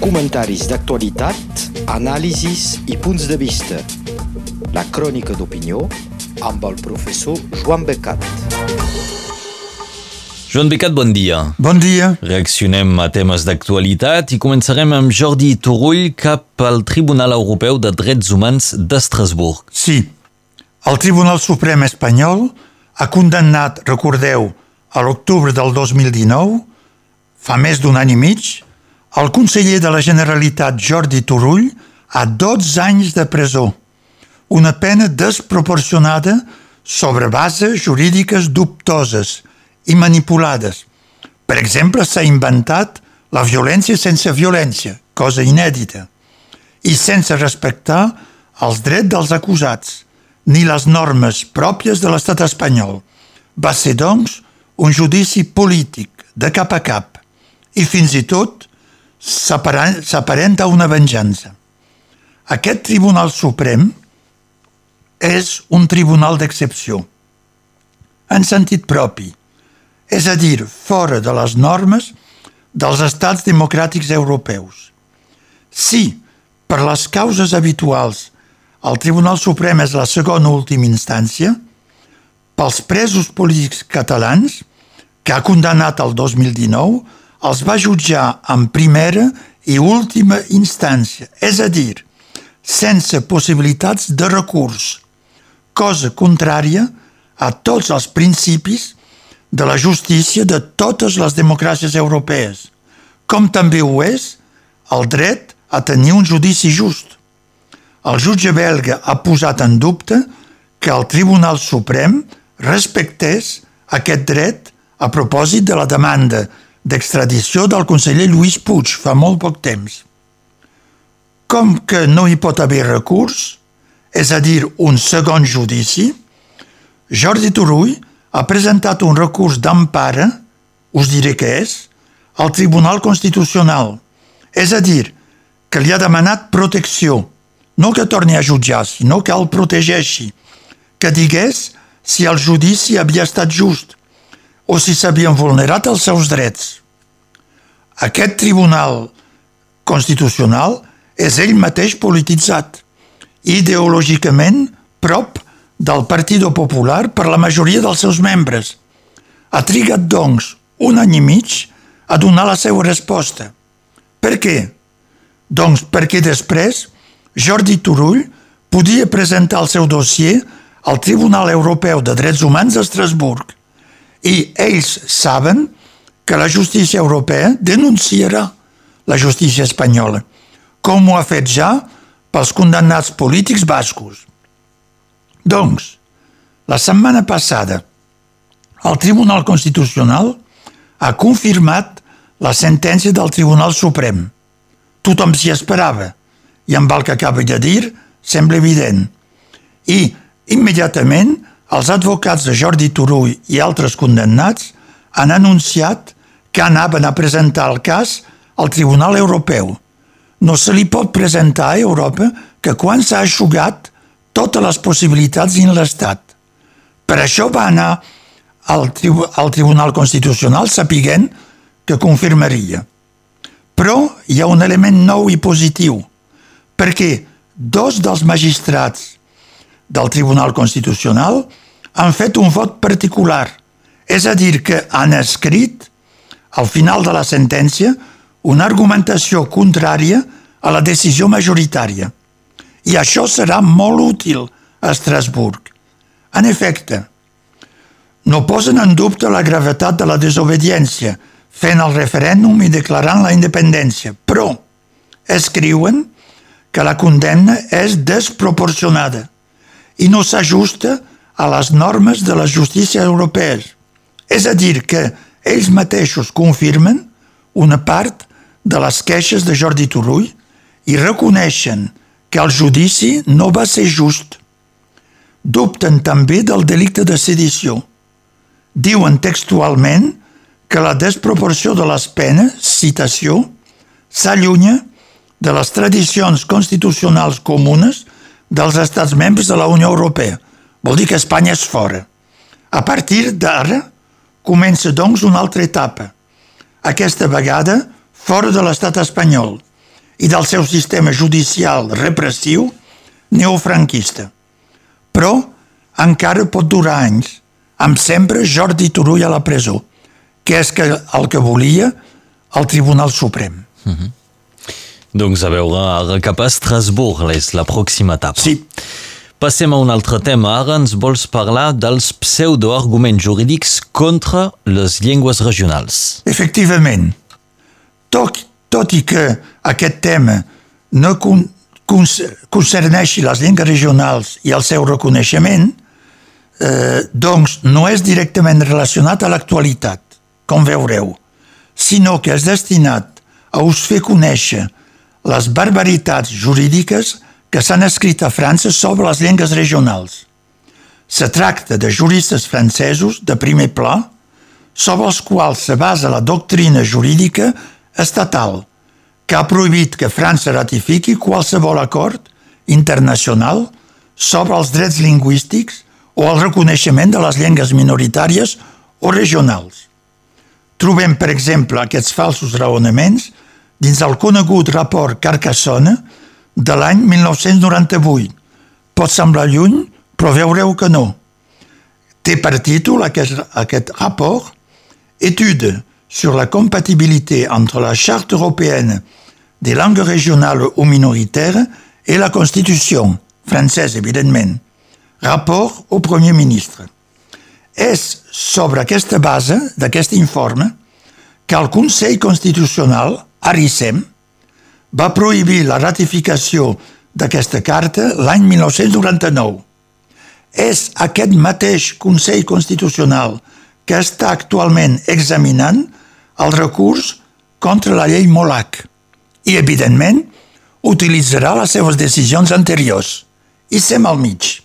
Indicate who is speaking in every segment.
Speaker 1: Comentaris d'actualitat, anàlisis i punts de vista. La crònica d'opinió amb el professor Joan Becat.
Speaker 2: Joan Becat, bon dia.
Speaker 3: Bon dia.
Speaker 2: Reaccionem a temes d'actualitat i començarem amb Jordi Turull cap al Tribunal Europeu de Drets Humans d'Estrasburg.
Speaker 3: Sí, el Tribunal Suprem espanyol ha condemnat, recordeu, a l'octubre del 2019, fa més d'un any i mig, el conseller de la Generalitat Jordi Turull a 12 anys de presó, una pena desproporcionada sobre bases jurídiques dubtoses i manipulades. Per exemple, s'ha inventat la violència sense violència, cosa inèdita, i sense respectar els drets dels acusats, ni les normes pròpies de l'estat espanyol. Va ser, doncs, un judici polític, de cap a cap, i fins i tot s'aparenta una venjança. Aquest Tribunal Suprem és un tribunal d'excepció, en sentit propi, és a dir, fora de les normes dels estats democràtics europeus. Si, per les causes habituals, el Tribunal Suprem és la segona última instància, pels presos polítics catalans, que ha condemnat el 2019, els va jutjar en primera i última instància, és a dir, sense possibilitats de recurs, cosa contrària a tots els principis de la justícia de totes les democràcies europees, com també ho és el dret a tenir un judici just. El jutge belga ha posat en dubte que el Tribunal Suprem respectés aquest dret a propòsit de la demanda d'extradició del conseller Lluís Puig fa molt poc temps. Com que no hi pot haver recurs, és a dir, un segon judici, Jordi Turull ha presentat un recurs d'empara, us diré què és, al Tribunal Constitucional. És a dir, que li ha demanat protecció, no que torni a jutjar, sinó que el protegeixi, que digués si el judici havia estat just, o si s'havien vulnerat els seus drets. Aquest tribunal constitucional és ell mateix polititzat, ideològicament prop del Partido Popular per la majoria dels seus membres. Ha trigat, doncs, un any i mig a donar la seva resposta. Per què? Doncs perquè després Jordi Turull podia presentar el seu dossier al Tribunal Europeu de Drets Humans a Estrasburg i ells saben que la justícia europea denunciarà la justícia espanyola, com ho ha fet ja pels condemnats polítics bascos. Doncs, la setmana passada, el Tribunal Constitucional ha confirmat la sentència del Tribunal Suprem. Tothom s'hi esperava, i amb el que acaba de dir sembla evident. I, immediatament, els advocats de Jordi Turull i altres condemnats han anunciat que anaven a presentar el cas al Tribunal Europeu. No se li pot presentar a Europa que quan s'ha aixugat totes les possibilitats dins l'Estat. Per això va anar al, tribu al Tribunal Constitucional sapiguent que confirmaria. Però hi ha un element nou i positiu, perquè dos dels magistrats del Tribunal Constitucional han fet un vot particular, és a dir, que han escrit, al final de la sentència, una argumentació contrària a la decisió majoritària. I això serà molt útil a Estrasburg. En efecte, no posen en dubte la gravetat de la desobediència, fent el referèndum i declarant la independència, però escriuen que la condemna és desproporcionada i no s'ajusta a les normes de les justícies europees. És a dir, que ells mateixos confirmen una part de les queixes de Jordi Turull i reconeixen que el judici no va ser just. Dubten també del delicte de sedició. Diuen textualment que la desproporció de les penes, citació, s'allunya de les tradicions constitucionals comunes dels estats membres de la Unió Europea. Vol dir que Espanya és fora. A partir d'ara comença, doncs, una altra etapa. Aquesta vegada fora de l'estat espanyol i del seu sistema judicial repressiu neofranquista. Però encara pot durar anys, amb sempre Jordi Turull a la presó, que és que el que volia el Tribunal Suprem. Mm -hmm.
Speaker 2: Doncs a veure ara cap a Estrasburg és la pròxima etapa.
Speaker 3: Sí.
Speaker 2: Passem a un altre tema. Ara ens vols parlar dels pseudoarguments jurídics contra les llengües regionals.
Speaker 3: Efectivament. Tot, tot i que aquest tema no con, concerneixi les llengües regionals i el seu reconeixement, eh, doncs no és directament relacionat a l'actualitat, com veureu, sinó que és destinat a us fer conèixer les barbaritats jurídiques que s'han escrit a França sobre les llengües regionals. Se tracta de juristes francesos de primer pla sobre els quals se basa la doctrina jurídica estatal que ha prohibit que França ratifiqui qualsevol acord internacional sobre els drets lingüístics o el reconeixement de les llengües minoritàries o regionals. Trobem, per exemple, aquests falsos raonaments dins el conegut rapport Carcassonne de l'any 1998. Pot semblar lluny, però veureu que no. Té per títol aquest, aquest rapport Étude sur la compatibilité entre la Charte européenne des langues régionales ou minoritaires et la Constitution, française évidemment, rapport au Premier ministre. És sobre aquesta base d'aquest informe que el Consell Constitucional, ARICEM, va prohibir la ratificació d'aquesta carta l'any 1999. És aquest mateix Consell Constitucional que està actualment examinant el recurs contra la llei Molac i, evidentment, utilitzarà les seves decisions anteriors. I sem al mig.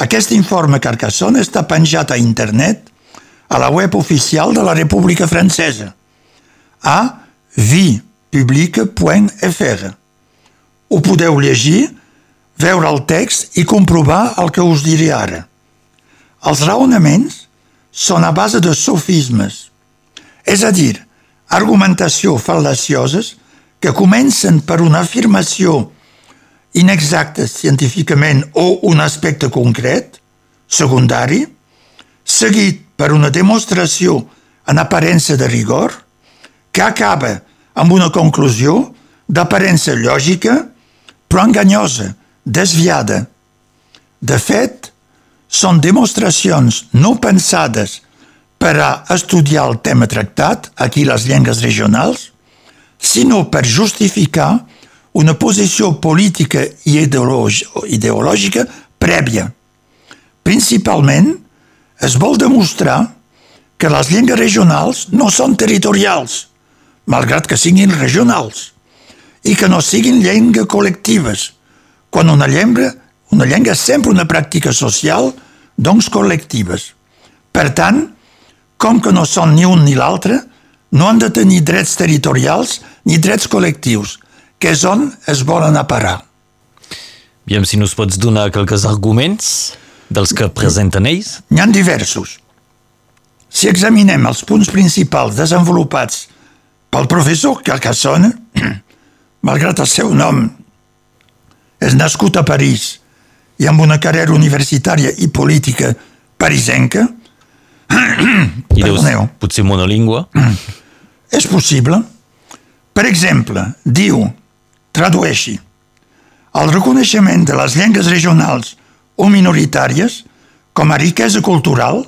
Speaker 3: Aquest informe Carcassonne està penjat a internet a la web oficial de la República Francesa, a viepublique.fr. Ho podeu llegir, veure el text i comprovar el que us diré ara. Els raonaments són a base de sofismes, és a dir, argumentació fal·lacioses que comencen per una afirmació inexacte científicament o un aspecte concret, secundari, seguit per una demostració en aparença de rigor, que acaba amb una conclusió d'aparença lògica, però enganyosa, desviada. De fet, són demostracions no pensades per a estudiar el tema tractat, aquí les llengües regionals, sinó per justificar una posició política i ideològica prèvia. Principalment, es vol demostrar que les llengües regionals no són territorials, malgrat que siguin regionals, i que no siguin llengües col·lectives, quan una llengua, una llengua és sempre una pràctica social, doncs col·lectives. Per tant, com que no són ni un ni l'altre, no han de tenir drets territorials ni drets col·lectius, que és on es volen a parar.
Speaker 2: Aviam si nos pots donar qualques arguments dels que presenten ells.
Speaker 3: N'hi ha diversos. Si examinem els punts principals desenvolupats pel professor Carcassonne, malgrat el seu nom, és nascut a París i amb una carrera universitària i política parisenca,
Speaker 2: I deus, potser monolingua.
Speaker 3: És possible. Per exemple, diu, tradueixi, el reconeixement de les llengües regionals o minoritàries com a riquesa cultural,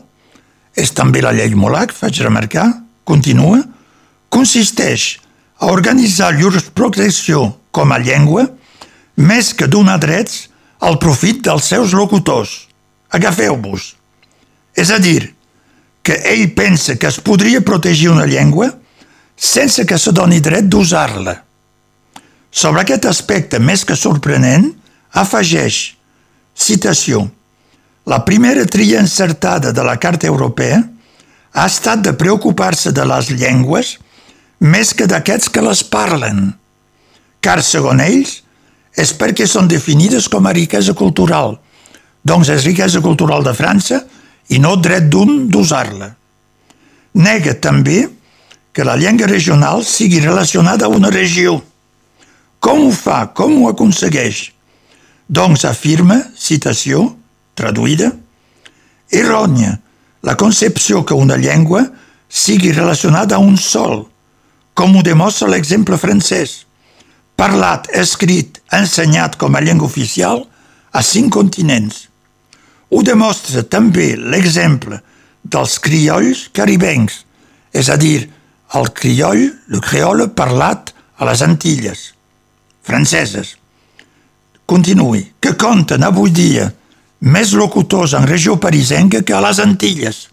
Speaker 3: és també la llei Molac, faig remarcar, continua, consisteix a organitzar progressió com a llengua més que donar drets al profit dels seus locutors. Agafeu-vos. És a dir, que ell pensa que es podria protegir una llengua sense que se doni dret d'usar-la. Sobre aquest aspecte més que sorprenent, afegeix, citació, la primera tria encertada de la Carta Europea ha estat de preocupar-se de les llengües més que d'aquests que les parlen, car, segons ells, és perquè són definides com a riquesa cultural, doncs és riquesa cultural de França i no dret d'un d'usar-la. Nega també que la llengua regional sigui relacionada a una regió. Com ho fa? Com ho aconsegueix? Doncs afirma, citació, traduïda, errònia la concepció que una llengua sigui relacionada a un sol, com ho demostra l'exemple francès, parlat, escrit, ensenyat com a llengua oficial a cinc continents. Ho demostra també l'exemple dels criolls caribencs, és a dir, el crioll, el creole parlat a les Antilles, franceses. Continuï, que compten avui dia més locutors en regió parisenca que a les Antilles.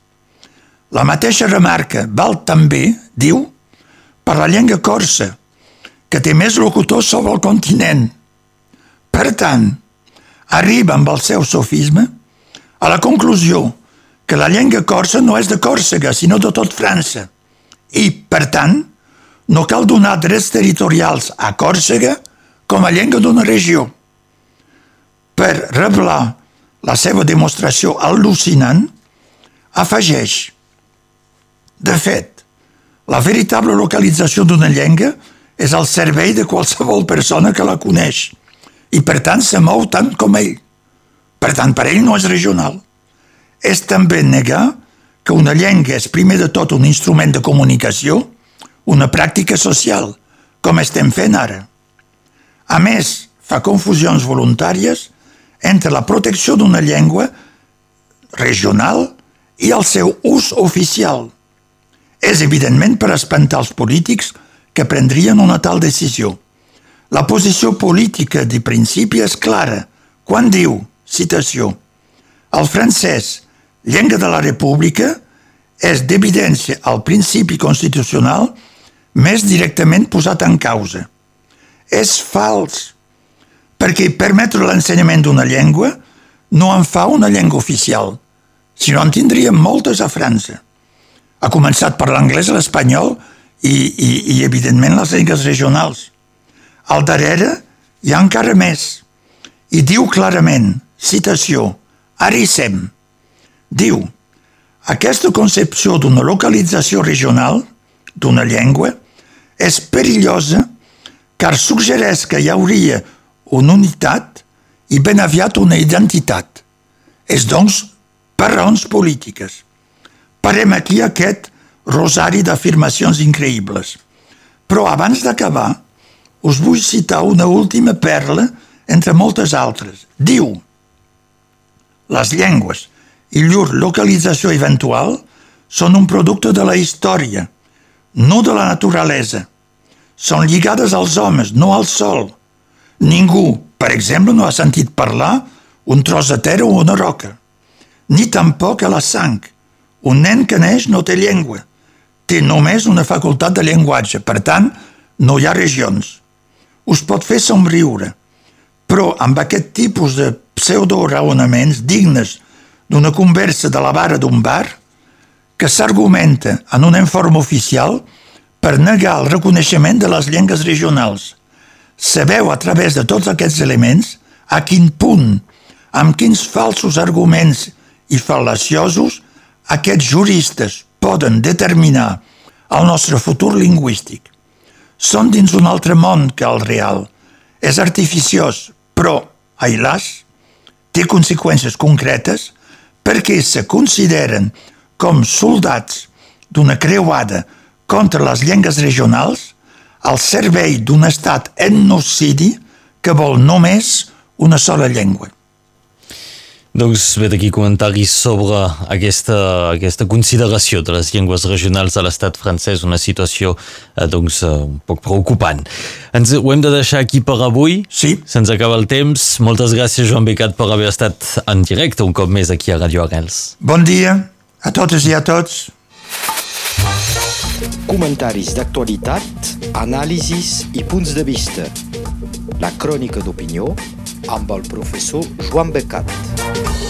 Speaker 3: La mateixa remarca val també, diu, per la llengua corsa, que té més locutors sobre el continent. Per tant, arriba amb el seu sofisme a la conclusió que la llengua corsa no és de Còrsega, sinó de tot França. I, per tant, no cal donar drets territorials a Còrsega com a llengua d'una regió. Per revelar la seva demostració al·lucinant, afegeix De fet, la veritable localització d'una llengua és al servei de qualsevol persona que la coneix i, per tant, se mou tant com ell. Per tant, per ell no és regional. És també negar que una llengua és primer de tot un instrument de comunicació, una pràctica social, com estem fent ara. A més, fa confusions voluntàries entre la protecció d'una llengua regional i el seu ús oficial. És evidentment per espantar els polítics que prendrien una tal decisió. La posició política de principi és clara quan diu, citació, el francès, llengua de la república, és d'evidència el principi constitucional més directament posat en causa. És fals perquè permetre l'ensenyament d'una llengua no en fa una llengua oficial, sinó en tindríem moltes a França. Ha començat per l'anglès, l'espanyol i, i, i, evidentment, les llengües regionals. Al darrere hi ha encara més. I diu clarament, citació, ara hi sem, diu, aquesta concepció d'una localització regional, d'una llengua, és perillosa car suggereix que hi hauria una unitat i ben aviat una identitat. És, doncs, per raons polítiques. Parem aquí aquest rosari d'afirmacions increïbles. Però abans d'acabar, us vull citar una última perla entre moltes altres. Diu, les llengües i llur localització eventual són un producte de la història, no de la naturalesa. Són lligades als homes, no al sol, Ningú, per exemple, no ha sentit parlar un tros de terra o una roca. Ni tampoc a la sang. Un nen que neix no té llengua. Té només una facultat de llenguatge. Per tant, no hi ha regions. Us pot fer somriure. Però amb aquest tipus de pseudo-raonaments dignes d'una conversa de la vara d'un bar, que s'argumenta en un informe oficial per negar el reconeixement de les llengües regionals – se veu a través de tots aquests elements a quin punt, amb quins falsos arguments i fal·laciosos aquests juristes poden determinar el nostre futur lingüístic. Són dins un altre món que el real. És artificiós, però, ai té conseqüències concretes perquè se consideren com soldats d'una creuada contra les llengües regionals al servei d'un estat etnocidi que vol només una sola llengua.
Speaker 2: Doncs ve d'aquí comentaris sobre aquesta, aquesta consideració de les llengües regionals a l'estat francès, una situació eh, doncs, eh, un poc preocupant. Ens ho hem de deixar aquí per avui.
Speaker 3: Sí.
Speaker 2: Se'ns acaba el temps. Moltes gràcies, Joan Becat, per haver estat en directe un cop més aquí a Radio Arrels.
Speaker 3: Bon dia a totes i a tots.
Speaker 1: Comentaris d'actualitat, anàlisis i punts de vista la crònica d'opinió amb el professor Joan Becat.